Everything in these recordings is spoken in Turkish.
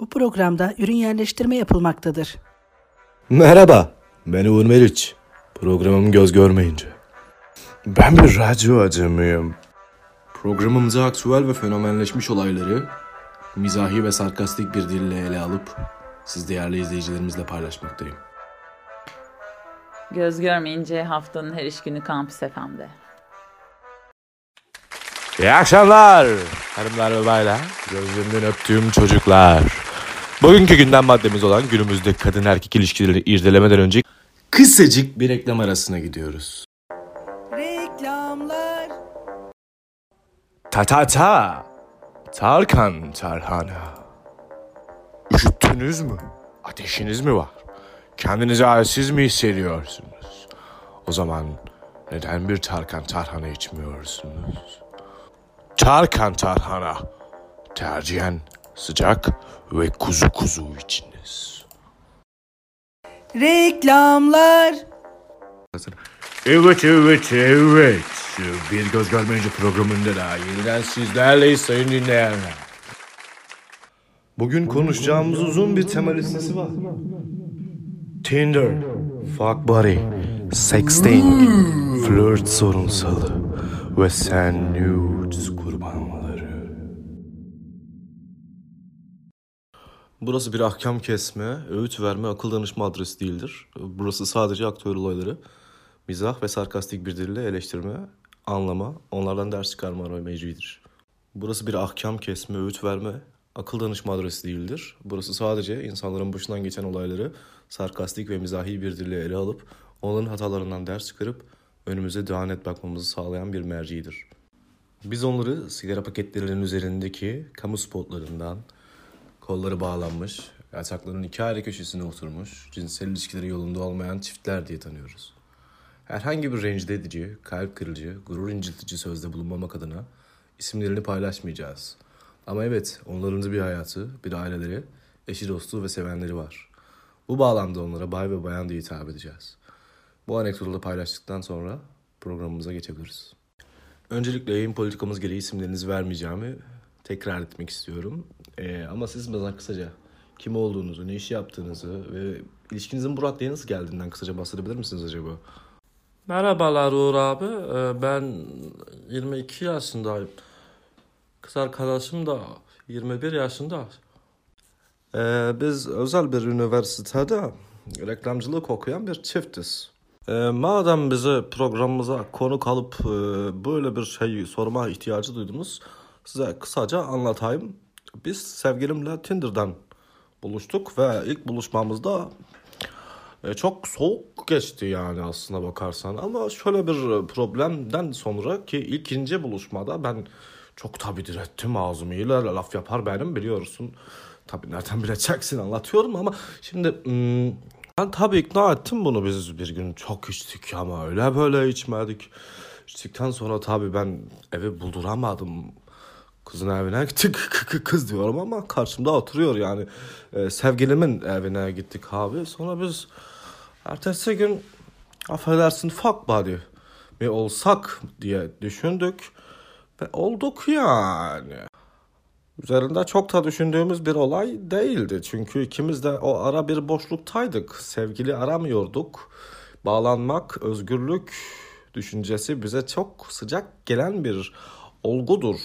Bu programda ürün yerleştirme yapılmaktadır. Merhaba, ben Uğur Meriç. Programım göz görmeyince. Ben bir radyo acımıyım. Programımıza aktüel ve fenomenleşmiş olayları mizahi ve sarkastik bir dille ele alıp siz değerli izleyicilerimizle paylaşmaktayım. Göz görmeyince haftanın her iş günü Kampüs FM'de. İyi akşamlar hanımlar ve baylar. Gözlerinden öptüğüm çocuklar. Bugünkü gündem maddemiz olan günümüzde kadın erkek ilişkilerini irdelemeden önce kısacık bir reklam arasına gidiyoruz. Reklamlar. Ta ta ta. Tarkan Tarhana. Üşüttünüz mü? Ateşiniz mi var? Kendinizi halsiz mi hissediyorsunuz? O zaman neden bir Tarkan Tarhana içmiyorsunuz? Tarkan Tarhana. Tercihen sıcak ve kuzu kuzu içiniz. Reklamlar. Evet evet evet. Bir Göz Görmeyince programında da yeniden sizlerleyiz sayın dinleyenler. Bugün konuşacağımız uzun bir tema listesi var. Tinder, fuck buddy, sexting, flirt sorunsalı ve sen nudes Burası bir ahkam kesme, öğüt verme, akıl danışma adresi değildir. Burası sadece aktüel olayları mizah ve sarkastik bir dille eleştirme, anlama, onlardan ders çıkarma meclidir. Burası bir ahkam kesme, öğüt verme, akıl danışma adresi değildir. Burası sadece insanların başından geçen olayları sarkastik ve mizahi bir dille ele alıp onların hatalarından ders çıkarıp önümüze daha net bakmamızı sağlayan bir mercidir. Biz onları sigara paketlerinin üzerindeki kamu spotlarından, kolları bağlanmış, yatakların iki ayrı köşesine oturmuş, cinsel ilişkileri yolunda olmayan çiftler diye tanıyoruz. Herhangi bir rencide edici, kalp kırıcı, gurur incitici sözde bulunmamak adına isimlerini paylaşmayacağız. Ama evet, onların da bir hayatı, bir aileleri, eşi dostu ve sevenleri var. Bu bağlamda onlara bay ve bayan diye hitap edeceğiz. Bu anekdotu da paylaştıktan sonra programımıza geçebiliriz. Öncelikle yayın politikamız gereği isimlerinizi vermeyeceğimi tekrar etmek istiyorum. Ee, ama siz bana kısaca kim olduğunuzu, ne iş yaptığınızı ve ilişkinizin bu raddeye nasıl geldiğinden kısaca bahsedebilir misiniz acaba? Merhabalar Uğur abi. Ee, Ben 22 yaşındayım. Kız arkadaşım da 21 yaşında. Ee, biz özel bir üniversitede reklamcılık okuyan bir çiftiz. Ee, madem bize programımıza konuk alıp e, böyle bir şey sorma ihtiyacı duydunuz, size kısaca anlatayım. Biz sevgilimle Tinder'dan buluştuk ve ilk buluşmamızda e, çok soğuk geçti yani aslına bakarsan. Ama şöyle bir problemden sonra ki ikinci buluşmada ben çok tabii direttim ağzımıyla laf yapar benim biliyorsun. Tabii nereden bileceksin anlatıyorum ama şimdi hmm, ben tabii ikna ettim bunu biz bir gün çok içtik ama öyle böyle içmedik. İçtikten sonra tabii ben evi bulduramadım. Kızın evine gittik. Kız diyorum ama karşımda oturuyor yani. Ee, sevgilimin evine gittik abi. Sonra biz ertesi gün affedersin fuck buddy mi olsak diye düşündük. Ve olduk yani. Üzerinde çok da düşündüğümüz bir olay değildi. Çünkü ikimiz de o ara bir boşluktaydık. Sevgili aramıyorduk. Bağlanmak, özgürlük düşüncesi bize çok sıcak gelen bir olgudur.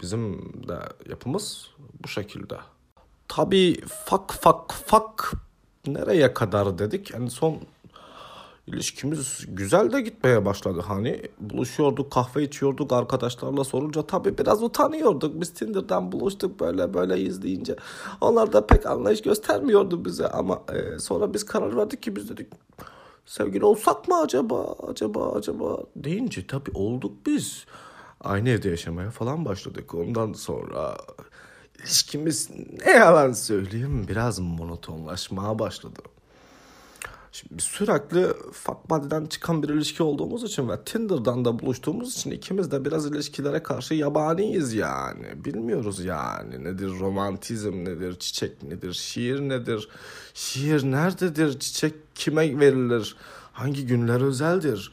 Bizim de yapımız bu şekilde. Tabii fak fak fak nereye kadar dedik. En son ilişkimiz güzel de gitmeye başladı. Hani buluşuyorduk, kahve içiyorduk arkadaşlarla sorunca tabii biraz utanıyorduk. Biz Tinder'dan buluştuk böyle böyle izleyince. Onlar da pek anlayış göstermiyordu bize ama e, sonra biz karar verdik ki biz dedik sevgili olsak mı acaba acaba acaba deyince tabii olduk biz. Aynı evde yaşamaya falan başladık. Ondan sonra ilişkimiz ne yalan söyleyeyim biraz monotonlaşmaya başladı. Şimdi sürekli fuck buddy'den çıkan bir ilişki olduğumuz için ve Tinder'dan da buluştuğumuz için ikimiz de biraz ilişkilere karşı yabaniyiz yani. Bilmiyoruz yani nedir romantizm nedir, çiçek nedir, şiir nedir, şiir nerededir, çiçek kime verilir, hangi günler özeldir.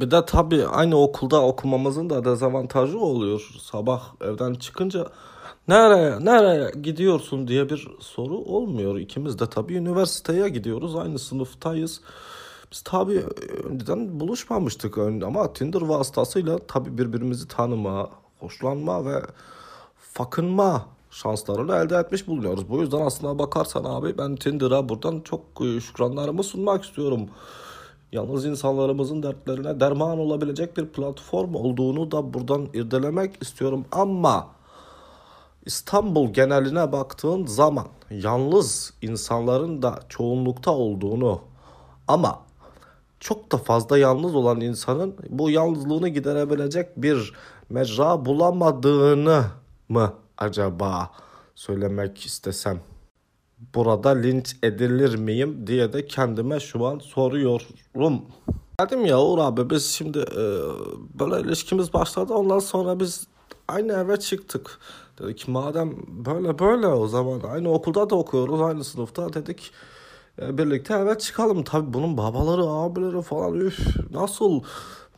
Bir de tabii aynı okulda okumamızın da dezavantajı oluyor. Sabah evden çıkınca nereye nereye gidiyorsun diye bir soru olmuyor. İkimiz de tabii üniversiteye gidiyoruz. Aynı sınıftayız. Biz tabii önceden buluşmamıştık ama Tinder vasıtasıyla tabii birbirimizi tanıma, hoşlanma ve fakınma şanslarını elde etmiş bulunuyoruz. Bu yüzden aslına bakarsan abi ben Tinder'a buradan çok e, şükranlarımı sunmak istiyorum. Yalnız insanlarımızın dertlerine derman olabilecek bir platform olduğunu da buradan irdelemek istiyorum ama İstanbul geneline baktığın zaman yalnız insanların da çoğunlukta olduğunu ama çok da fazla yalnız olan insanın bu yalnızlığını giderebilecek bir mecra bulamadığını mı acaba söylemek istesem? Burada linç edilir miyim diye de kendime şu an soruyorum. Dedim ya Uğur abi biz şimdi e, böyle ilişkimiz başladı ondan sonra biz aynı eve çıktık. Dedik madem böyle böyle o zaman aynı okulda da okuyoruz aynı sınıfta dedik e, birlikte eve çıkalım. Tabii bunun babaları abileri falan üf nasıl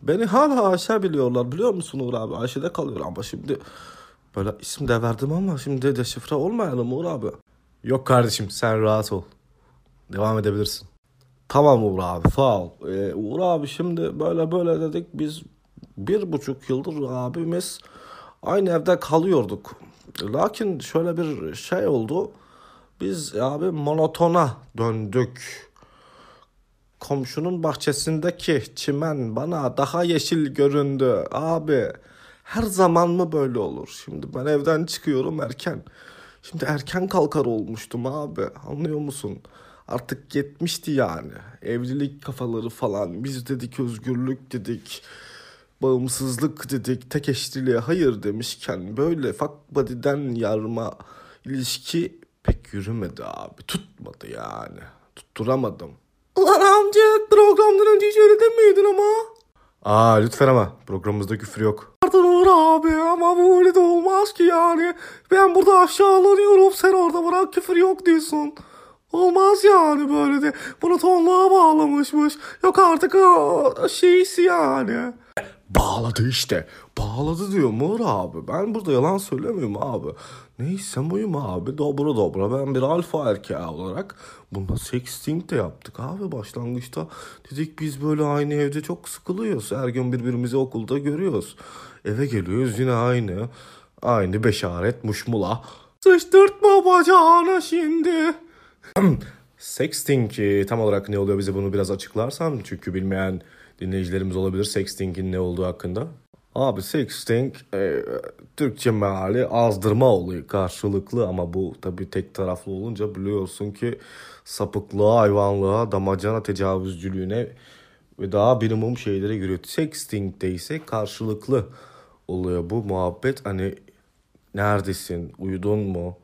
beni hala Ayşe biliyorlar biliyor musun Uğur abi Ayşe'de kalıyor ama şimdi böyle isim de verdim ama şimdi deşifre olmayalım Uğur abi. Yok kardeşim sen rahat ol. Devam edebilirsin. Tamam Uğur abi sağ ol. Ee, Uğur abi şimdi böyle böyle dedik biz bir buçuk yıldır abimiz aynı evde kalıyorduk. Lakin şöyle bir şey oldu. Biz abi monotona döndük. Komşunun bahçesindeki çimen bana daha yeşil göründü. Abi her zaman mı böyle olur? Şimdi ben evden çıkıyorum erken. Şimdi erken kalkar olmuştum abi. Anlıyor musun? Artık yetmişti yani. Evlilik kafaları falan. Biz dedik özgürlük dedik. Bağımsızlık dedik. Tek eşliliğe hayır demişken böyle fuck body'den yarma ilişki pek yürümedi abi. Tutmadı yani. Tutturamadım. Ulan amca programdan önce hiç öyle demeydin ama. Aa lütfen ama programımızda küfür yok. Pardon abi ama bu öyle de olmaz ki yani. Ben burada aşağılanıyorum sen orada bırak küfür yok diyorsun. Olmaz yani böyle de. Bunu tonluğa bağlamışmış. Yok artık o şeysi yani. Bağladı işte. Bağladı diyor Uğur abi. Ben burada yalan söylemiyorum abi. Neyse buyum abi. Dobra dobra. Ben bir alfa erkeği olarak bunda sexting de yaptık abi başlangıçta. Dedik biz böyle aynı evde çok sıkılıyoruz. Her gün birbirimizi okulda görüyoruz. Eve geliyoruz yine aynı. Aynı beşaret muşmula. Sıçtırtma bacağına şimdi. Sexting e, tam olarak ne oluyor bize bunu biraz açıklarsan çünkü bilmeyen dinleyicilerimiz olabilir sexting'in ne olduğu hakkında. Abi sexting e, Türkçe meali azdırma oluyor karşılıklı ama bu tabi tek taraflı olunca biliyorsun ki sapıklığa, hayvanlığa, damacana tecavüzcülüğüne ve daha minimum şeylere giriyor. Sexting'de ise karşılıklı oluyor bu muhabbet hani neredesin, uyudun mu,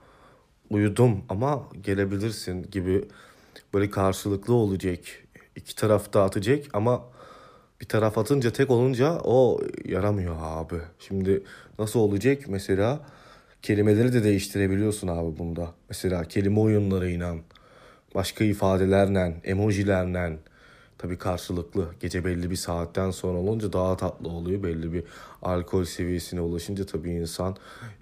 uyudum ama gelebilirsin gibi böyle karşılıklı olacak. İki taraf da atacak ama bir taraf atınca tek olunca o yaramıyor abi. Şimdi nasıl olacak mesela kelimeleri de değiştirebiliyorsun abi bunda. Mesela kelime oyunlarıyla, başka ifadelerle, emojilerle tabii karşılıklı gece belli bir saatten sonra olunca daha tatlı oluyor. Belli bir alkol seviyesine ulaşınca tabii insan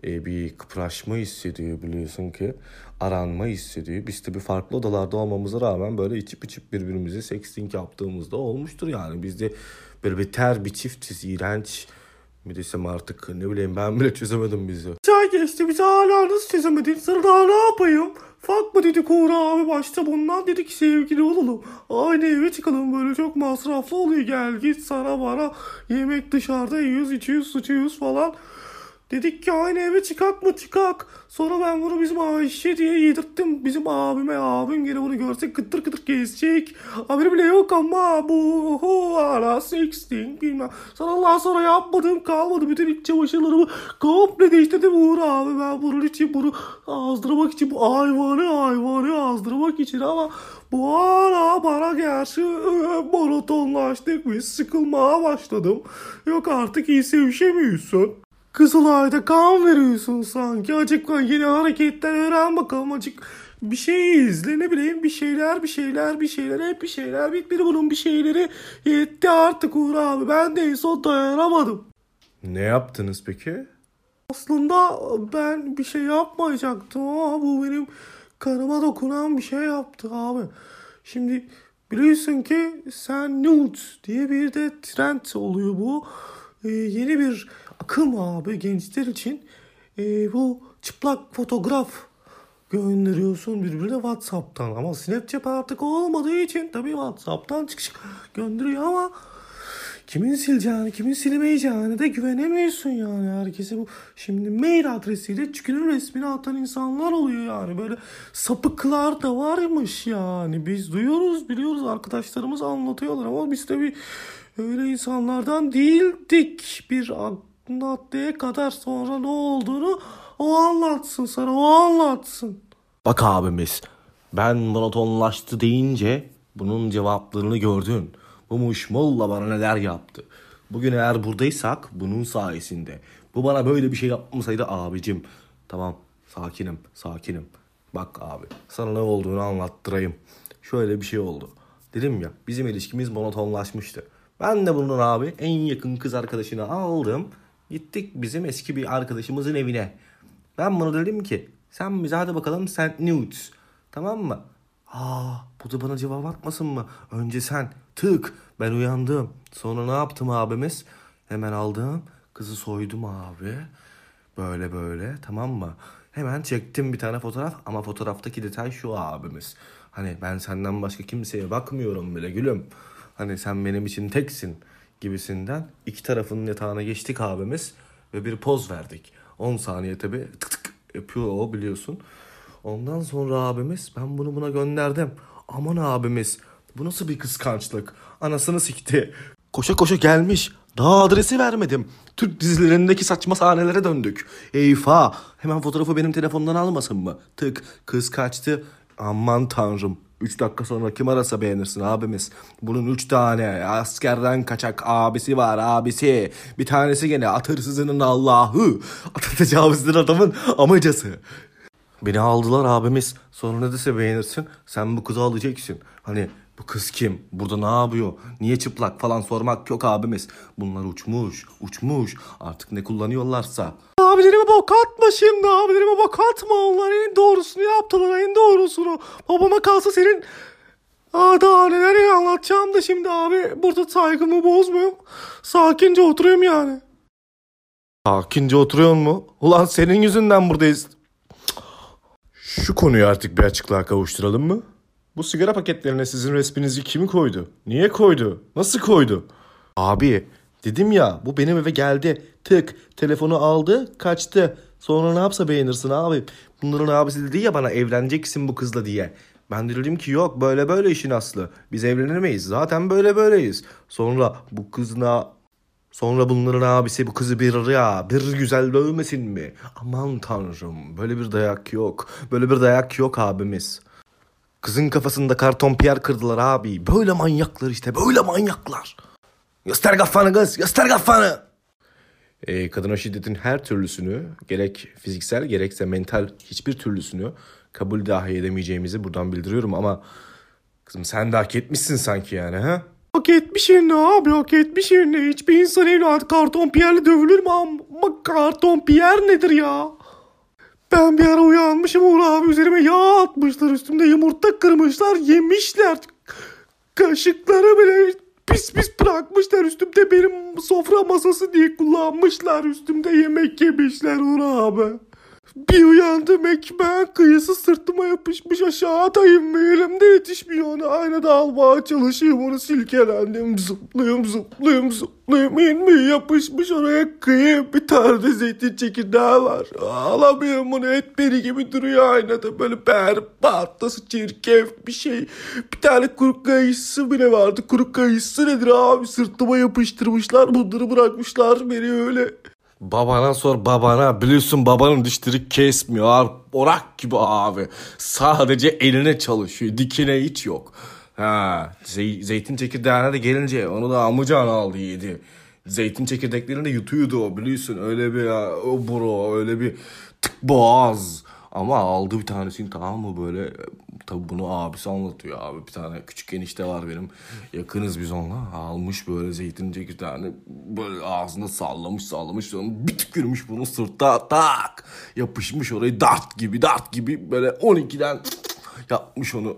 e, bir kıpraşma hissediyor biliyorsun ki. Aranma hissediyor. Biz tabii farklı odalarda olmamıza rağmen böyle içip içip birbirimize sexting yaptığımızda olmuştur yani. Biz de böyle bir ter bir çiftiz iğrenç mi desem artık ne bileyim ben bile çözemedim bizi. Çay geçti biz hala nasıl çözemedin sonra daha ne yapayım? Fuck mı dedik Uğur abi başta bundan dedik sevgili olalım. Aynı eve çıkalım böyle çok masraflı oluyor gel git sana bana yemek dışarıda yiyoruz içiyoruz sıçıyoruz falan. Dedik ki aynı eve çıkak mı çıkak. Sonra ben bunu bizim Ayşe diye yedirttim. Bizim abime abim gene bunu görse kıtır kıtır kesecek. Haberi bile yok ama bu hu, hala sexting bilmem. Sonra Allah sonra yapmadım kalmadı. Bütün iç çamaşırlarımı komple değiştirdim Uğur abi. Ben bunun için bunu azdırmak için bu hayvanı hayvanı azdırmak için ama bu ara bana gerçi e, monotonlaştık ve sıkılmaya başladım. Yok artık iyi sevişemiyorsun. Kızılay'da kan veriyorsun sanki. Acık yeni hareketler öğren bakalım acık. Bir şey izle ne bileyim bir şeyler bir şeyler bir şeyler hep bir şeyler bitmedi bunun bir şeyleri yetti artık Uğur abi ben de en son dayanamadım. Ne yaptınız peki? Aslında ben bir şey yapmayacaktım ama bu benim karıma dokunan bir şey yaptı abi. Şimdi biliyorsun ki sen nude diye bir de trend oluyor bu. Ee, yeni bir akım abi gençler için. Ee, bu çıplak fotoğraf gönderiyorsun birbirine Whatsapp'tan ama Snapchat artık olmadığı için tabii Whatsapp'tan çık çık gönderiyor ama kimin sileceğini, kimin silemeyeceğini de güvenemiyorsun yani herkese bu. Şimdi mail adresiyle çükünün resmini atan insanlar oluyor yani böyle sapıklar da varmış yani biz duyuyoruz biliyoruz arkadaşlarımız anlatıyorlar ama biz tabii öyle insanlardan değildik bir maddeye kadar sonra ne olduğunu o anlatsın sana o anlatsın. Bak abimiz ben monotonlaştı deyince bunun cevaplarını gördün. Bu muşmolla bana neler yaptı. Bugün eğer buradaysak bunun sayesinde. Bu bana böyle bir şey yapmasaydı abicim. Tamam sakinim sakinim. Bak abi sana ne olduğunu anlattırayım. Şöyle bir şey oldu. Dedim ya bizim ilişkimiz monotonlaşmıştı. Ben de bunun abi en yakın kız arkadaşını aldım. Gittik bizim eski bir arkadaşımızın evine. Ben bunu dedim ki sen bize hadi bakalım sen nudes. Tamam mı? Aa bu da bana cevap atmasın mı? Önce sen tık ben uyandım. Sonra ne yaptım abimiz? Hemen aldım kızı soydum abi. Böyle böyle tamam mı? Hemen çektim bir tane fotoğraf ama fotoğraftaki detay şu abimiz. Hani ben senden başka kimseye bakmıyorum bile gülüm. Hani sen benim için teksin gibisinden iki tarafının yatağına geçtik abimiz ve bir poz verdik. 10 saniye tabi tık tık yapıyor o biliyorsun. Ondan sonra abimiz ben bunu buna gönderdim. Aman abimiz bu nasıl bir kıskançlık. Anasını sikti. Koşa koşa gelmiş. Daha adresi vermedim. Türk dizilerindeki saçma sahnelere döndük. Eyfa. Hemen fotoğrafı benim telefondan almasın mı? Tık. Kız kaçtı. Aman tanrım. 3 dakika sonra kim arasa beğenirsin abimiz. Bunun 3 tane askerden kaçak abisi var abisi. Bir tanesi gene at hırsızının Allah'ı. Tecavüzden adamın amacası. Beni aldılar abimiz. Sonra ne dese beğenirsin. Sen bu kızı alacaksın. Hani bu kız kim? Burada ne yapıyor? Niye çıplak falan sormak yok abimiz. Bunlar uçmuş, uçmuş. Artık ne kullanıyorlarsa. Abilerime bok atma şimdi abilerime bok atma onlar en doğrusunu yaptılar en doğrusunu. Babama kalsa senin Aa, daha neler anlatacağım da şimdi abi burada saygımı bozmuyorum. Sakince oturuyorum yani. Sakince oturuyor mu? Ulan senin yüzünden buradayız. Şu konuyu artık bir açıklığa kavuşturalım mı? Bu sigara paketlerine sizin resminizi kim koydu? Niye koydu? Nasıl koydu? Abi dedim ya bu benim eve geldi. Tık telefonu aldı kaçtı. Sonra ne yapsa beğenirsin abi. Bunların abisi dedi ya bana evleneceksin bu kızla diye. Ben de dedim ki yok böyle böyle işin aslı. Biz evlenemeyiz zaten böyle böyleyiz. Sonra bu kızına Sonra bunların abisi bu kızı bir ya bir güzel dövmesin mi? Aman tanrım böyle bir dayak yok. Böyle bir dayak yok abimiz. Kızın kafasında karton piyer kırdılar abi. Böyle manyaklar işte böyle manyaklar. Göster kafanı kız göster kafanı. Ee, kadına şiddetin her türlüsünü gerek fiziksel gerekse mental hiçbir türlüsünü kabul dahi edemeyeceğimizi buradan bildiriyorum ama kızım sen de hak etmişsin sanki yani ha? Hak etmişsin ne abi hak etmişsin ne? Hiçbir insan evladı karton piyerle dövülür mü ama karton piyer nedir ya? Ben bir ara uyanmışım Uğur abi üzerime yağ atmışlar üstümde yumurta kırmışlar yemişler. Kaşıkları bile pis pis bırakmışlar üstümde benim sofra masası diye kullanmışlar üstümde yemek yemişler Uğur abi. Bir uyandım ekmeğin kıyısı sırtıma yapışmış aşağıdayım ve elimde yetişmiyor onu. Aynada almaya çalışıyorum onu silkelendim. Zıplıyorum zıplıyorum zıplıyorum inmiyor yapışmış oraya kıyı bir tane de zeytin çekirdeği var. Alamıyorum bunu. Et beri gibi duruyor aynada. Böyle berbat nasıl çirkef bir şey. Bir tane kuru kayısı bile vardı. Kuru kayısı nedir abi? Sırtıma yapıştırmışlar bunları bırakmışlar beni öyle Babana sor babana. Biliyorsun babanın dişleri kesmiyor. Orak gibi abi. Sadece eline çalışıyor. Dikine hiç yok. Ha, zey- zeytin çekirdeğine de gelince onu da amcan aldı yedi. Zeytin çekirdeklerini yutuyordu o biliyorsun. Öyle bir o bro öyle bir tık boğaz. Ama aldı bir tanesini tamam mı böyle tabi bunu abisi anlatıyor abi bir tane küçük enişte var benim yakınız biz onunla almış böyle zeytin çekirdeğini böyle ağzında sallamış sallamış sonra bir tükürmüş bunu sırtta tak yapışmış orayı dart gibi dart gibi böyle 12'den yapmış onu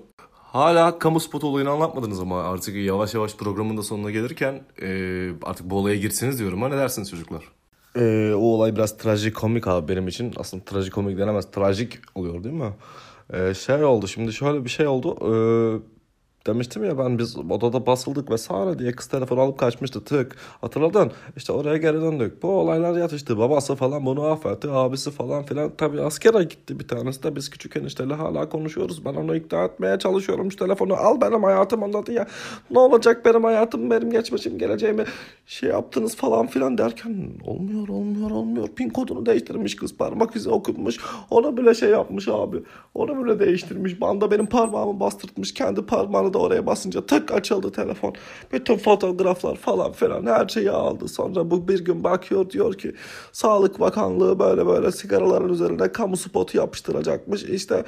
Hala kamu spotu olayını anlatmadınız ama artık yavaş yavaş programın da sonuna gelirken e, artık bu olaya girseniz diyorum. Ha ne dersiniz çocuklar? E, o olay biraz trajikomik abi benim için. Aslında trajikomik denemez. Trajik oluyor değil mi? E, şey oldu şimdi şöyle bir şey oldu. Demiştim ya ben biz odada basıldık vesaire diye kız telefonu alıp kaçmıştı tık. Hatırladın? İşte oraya geri döndük. Bu olaylar yatıştı. Babası falan bunu affetti. Abisi falan filan. Tabii askere gitti bir tanesi de. Biz küçük enişteyle hala konuşuyoruz. Ben onu ikna etmeye çalışıyorum. Şu telefonu al benim hayatım anladı ya. Ne olacak benim hayatım benim geçmişim geleceğimi şey yaptınız falan filan derken olmuyor olmuyor olmuyor. Pin kodunu değiştirmiş kız parmak izi okunmuş. Ona bile şey yapmış abi. Onu bile değiştirmiş. Banda benim parmağımı bastırtmış. Kendi parmağını da oraya basınca tık açıldı telefon. Bütün fotoğraflar falan filan her şeyi aldı. Sonra bu bir gün bakıyor diyor ki Sağlık Bakanlığı böyle böyle sigaraların üzerine kamu spotu yapıştıracakmış. İşte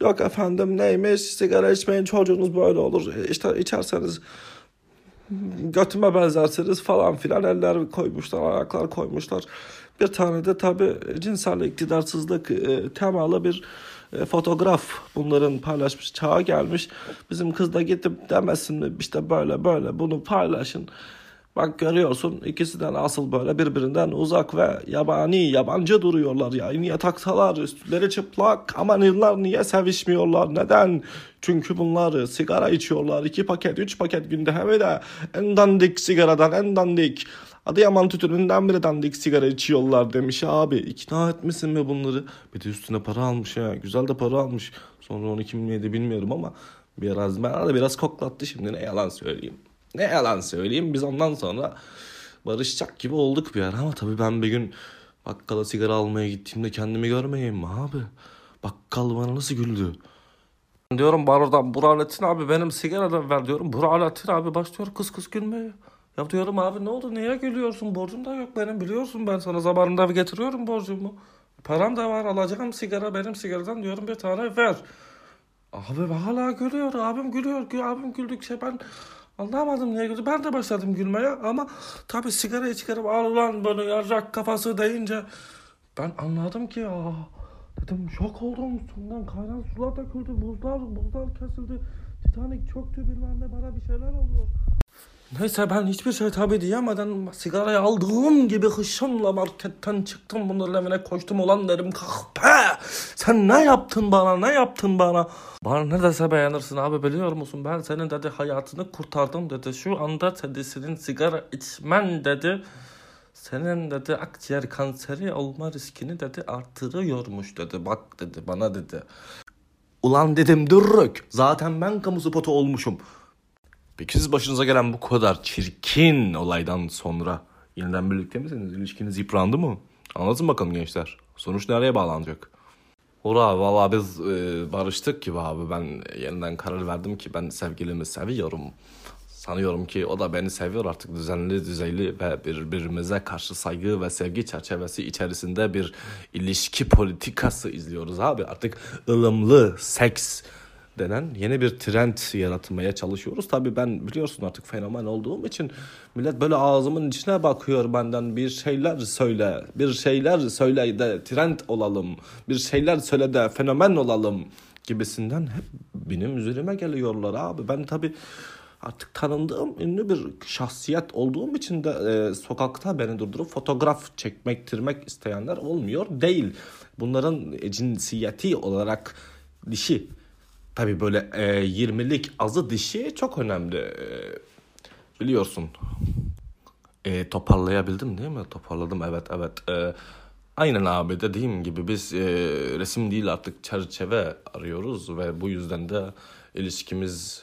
yok efendim neymiş sigara içmeyin çocuğunuz böyle olur. İşte içerseniz götüme benzersiniz falan filan eller koymuşlar, ayaklar koymuşlar. Bir tane de tabii cinsel iktidarsızlık e, temalı bir fotoğraf bunların paylaşmış çağa gelmiş. Bizim kız da gidip demesin mi işte böyle böyle bunu paylaşın. Bak görüyorsun ikisinden asıl böyle birbirinden uzak ve yabani, yabancı duruyorlar ya. Niye taksalar üstleri çıplak aman yıllar niye sevişmiyorlar neden? Çünkü bunlar sigara içiyorlar. iki paket, üç paket günde hem de en dandik sigaradan en dandik. Adıyaman tütününden biri dandik sigara içiyorlar demiş abi. İkna etmesin mi bunları? Bir de üstüne para almış ya. Güzel de para almış. Sonra onu kim yedi bilmiyorum ama biraz bana da biraz koklattı şimdi ne yalan söyleyeyim. Ne yalan söyleyeyim biz ondan sonra barışacak gibi olduk bir ara ama tabii ben bir gün bakkala sigara almaya gittiğimde kendimi görmeyeyim mi abi? Bakkal bana nasıl güldü? Diyorum barodan Burhanettin abi benim sigaradan ver diyorum. Burhanettin abi başlıyor kıs kıs gülmeye. Ya diyorum abi ne oldu niye gülüyorsun borcum da yok benim biliyorsun ben sana zamanında getiriyorum borcumu. Param da var alacağım sigara benim sigaradan diyorum bir tane ver. Abi hala gülüyor abim gülüyor gü- abim güldükçe ben anlamadım niye güldü. Ben de başladım gülmeye ama tabii sigarayı çıkarıp al ulan böyle yarrak kafası deyince ben anladım ki aa dedim şok oldum üstümden kaynar sular döküldü buzlar buzlar kesildi Titanic çöktü bilmem ne bana bir şeyler oluyor. Neyse ben hiçbir şey tabi diyemeden sigarayı aldığım gibi hışımla marketten çıktım. Bunların evine koştum. Ulan dedim kahpe sen ne yaptın bana ne yaptın bana? Bana ne dese beğenirsin abi biliyor musun? Ben senin dedi hayatını kurtardım dedi. Şu anda dedi senin sigara içmen dedi senin dedi akciğer kanseri olma riskini dedi artırıyormuş dedi. Bak dedi bana dedi. Ulan dedim dürrük. Zaten ben kamu spotu olmuşum. Peki siz başınıza gelen bu kadar çirkin olaydan sonra yeniden birlikte misiniz? İlişkiniz yıprandı mı? Anlatın bakalım gençler. Sonuç nereye bağlanacak? Abi valla biz e, barıştık gibi abi. Ben yeniden karar verdim ki ben sevgilimi seviyorum. Sanıyorum ki o da beni seviyor artık düzenli, düzeyli ve birbirimize karşı saygı ve sevgi çerçevesi içerisinde bir ilişki politikası izliyoruz abi. Artık ılımlı seks denen yeni bir trend yaratmaya çalışıyoruz. Tabii ben biliyorsun artık fenomen olduğum için millet böyle ağzımın içine bakıyor benden bir şeyler söyle, bir şeyler söyle de trend olalım, bir şeyler söyle de fenomen olalım gibisinden hep benim üzerime geliyorlar abi. Ben tabii artık tanındığım ünlü bir şahsiyet olduğum için de e, sokakta beni durdurup fotoğraf çekmektirmek isteyenler olmuyor değil. Bunların e, cinsiyeti olarak dişi Tabii böyle e, 20'lik azı dişi çok önemli. E, biliyorsun. E, toparlayabildim değil mi? Toparladım evet evet. E, aynen abi dediğim gibi biz e, resim değil artık çerçeve arıyoruz ve bu yüzden de ilişkimiz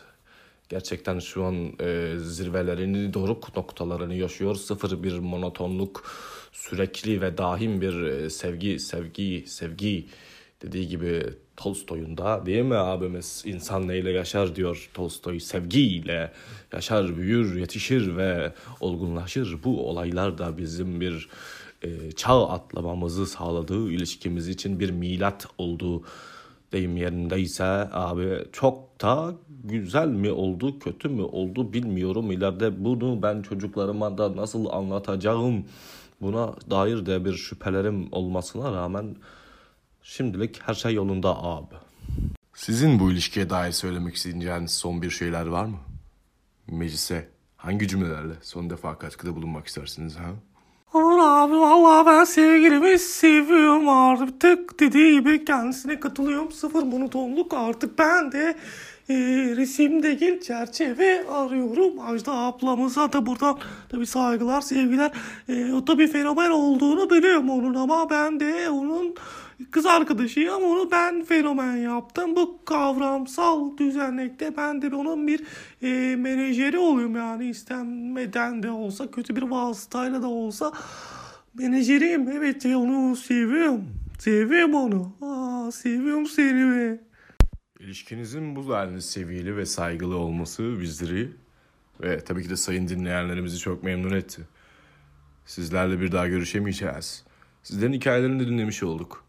gerçekten şu an e, zirvelerini doruk noktalarını yaşıyor. Sıfır bir monotonluk, sürekli ve dahim bir e, sevgi, sevgi, sevgi Dediği gibi Tolstoy'un da değil mi abimiz? İnsan neyle yaşar diyor Tolstoy sevgiyle yaşar büyür yetişir ve olgunlaşır. Bu olaylar da bizim bir e, çağ atlamamızı sağladığı ilişkimiz için bir milat oldu deyim yerindeyse abi çok da güzel mi oldu kötü mü oldu bilmiyorum. İleride bunu ben çocuklarıma da nasıl anlatacağım buna dair de bir şüphelerim olmasına rağmen şimdilik her şey yolunda abi. Sizin bu ilişkiye dair söylemek isteyeceğiniz son bir şeyler var mı? Meclise hangi cümlelerle son defa katkıda bulunmak istersiniz ha? Olur abi vallahi ben sevgilimi seviyorum artık dediği gibi kendisine katılıyorum sıfır monotonluk artık ben de e, resim değil çerçeve arıyorum. Ajda ablamıza da buradan tabi saygılar sevgiler. E, o tabi fenomen olduğunu biliyorum onun ama ben de onun kız arkadaşıyım. Onu ben fenomen yaptım. Bu kavramsal düzenlikte ben de onun bir e, menajeri oluyorum yani istenmeden de olsa kötü bir vasıtayla da olsa menajeriyim. Evet onu seviyorum. Seviyorum onu. Aa, seviyorum seni. be. İlişkinizin bu denli seviyeli ve saygılı olması bizleri ve tabii ki de sayın dinleyenlerimizi çok memnun etti. Sizlerle bir daha görüşemeyeceğiz. Sizlerin hikayelerini de dinlemiş olduk.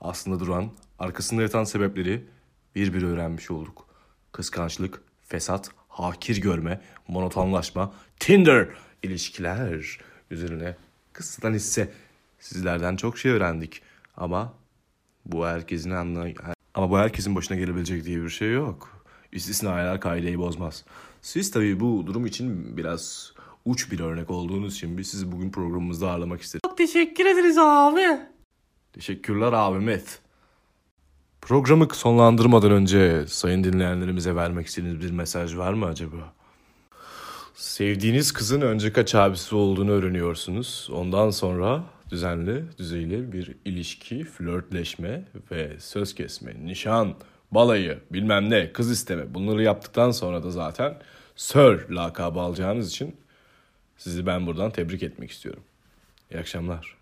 Aslında duran, arkasında yatan sebepleri bir bir öğrenmiş olduk. Kıskançlık, fesat, hakir görme, monotonlaşma, Tinder, ilişkiler üzerine kısıtlan hisse sizlerden çok şey öğrendik. Ama bu herkesin anla ama bu herkesin başına gelebilecek diye bir şey yok. İstisnalar kaideyi bozmaz. Siz tabii bu durum için biraz uç bir örnek olduğunuz için biz sizi bugün programımızda ağırlamak istedik. Çok teşekkür ederiz abi. Teşekkürler abimiz. Programı sonlandırmadan önce sayın dinleyenlerimize vermek istediğiniz bir mesaj var mı acaba? Sevdiğiniz kızın önce kaç abisi olduğunu öğreniyorsunuz. Ondan sonra düzenli, düzeyli bir ilişki, flörtleşme ve söz kesme, nişan, balayı, bilmem ne, kız isteme. Bunları yaptıktan sonra da zaten Sir lakabı alacağınız için sizi ben buradan tebrik etmek istiyorum. İyi akşamlar.